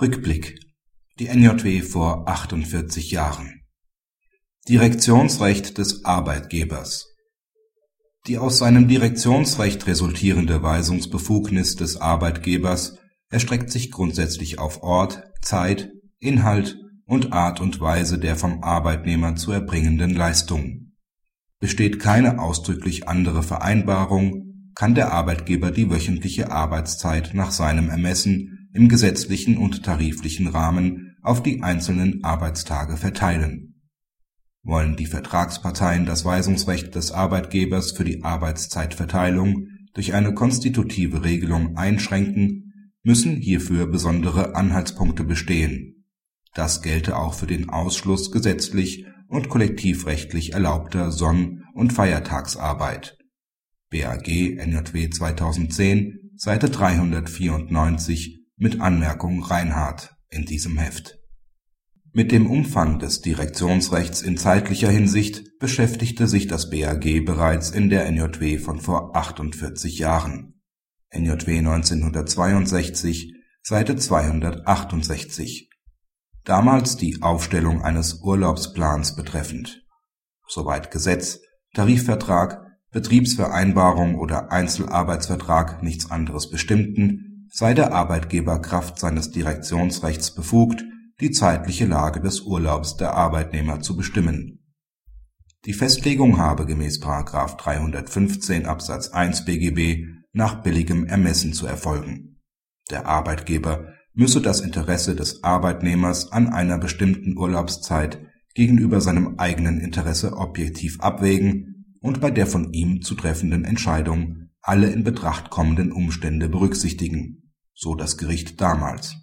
Rückblick. Die NJW vor 48 Jahren. Direktionsrecht des Arbeitgebers. Die aus seinem Direktionsrecht resultierende Weisungsbefugnis des Arbeitgebers erstreckt sich grundsätzlich auf Ort, Zeit, Inhalt und Art und Weise der vom Arbeitnehmer zu erbringenden Leistung. Besteht keine ausdrücklich andere Vereinbarung, kann der Arbeitgeber die wöchentliche Arbeitszeit nach seinem Ermessen im gesetzlichen und tariflichen Rahmen auf die einzelnen Arbeitstage verteilen. Wollen die Vertragsparteien das Weisungsrecht des Arbeitgebers für die Arbeitszeitverteilung durch eine konstitutive Regelung einschränken, müssen hierfür besondere Anhaltspunkte bestehen. Das gelte auch für den Ausschluss gesetzlich und kollektivrechtlich erlaubter Sonn- und Feiertagsarbeit (BAG NJW 2010, Seite 394 mit Anmerkung Reinhardt in diesem Heft. Mit dem Umfang des Direktionsrechts in zeitlicher Hinsicht beschäftigte sich das BAG bereits in der NJW von vor 48 Jahren (NJW 1962, Seite 268), damals die Aufstellung eines Urlaubsplans betreffend. Soweit Gesetz, Tarifvertrag, Betriebsvereinbarung oder Einzelarbeitsvertrag nichts anderes bestimmten sei der Arbeitgeber Kraft seines Direktionsrechts befugt, die zeitliche Lage des Urlaubs der Arbeitnehmer zu bestimmen. Die Festlegung habe gemäß § 315 Absatz 1 BGB nach billigem Ermessen zu erfolgen. Der Arbeitgeber müsse das Interesse des Arbeitnehmers an einer bestimmten Urlaubszeit gegenüber seinem eigenen Interesse objektiv abwägen und bei der von ihm zu treffenden Entscheidung alle in Betracht kommenden Umstände berücksichtigen, so das Gericht damals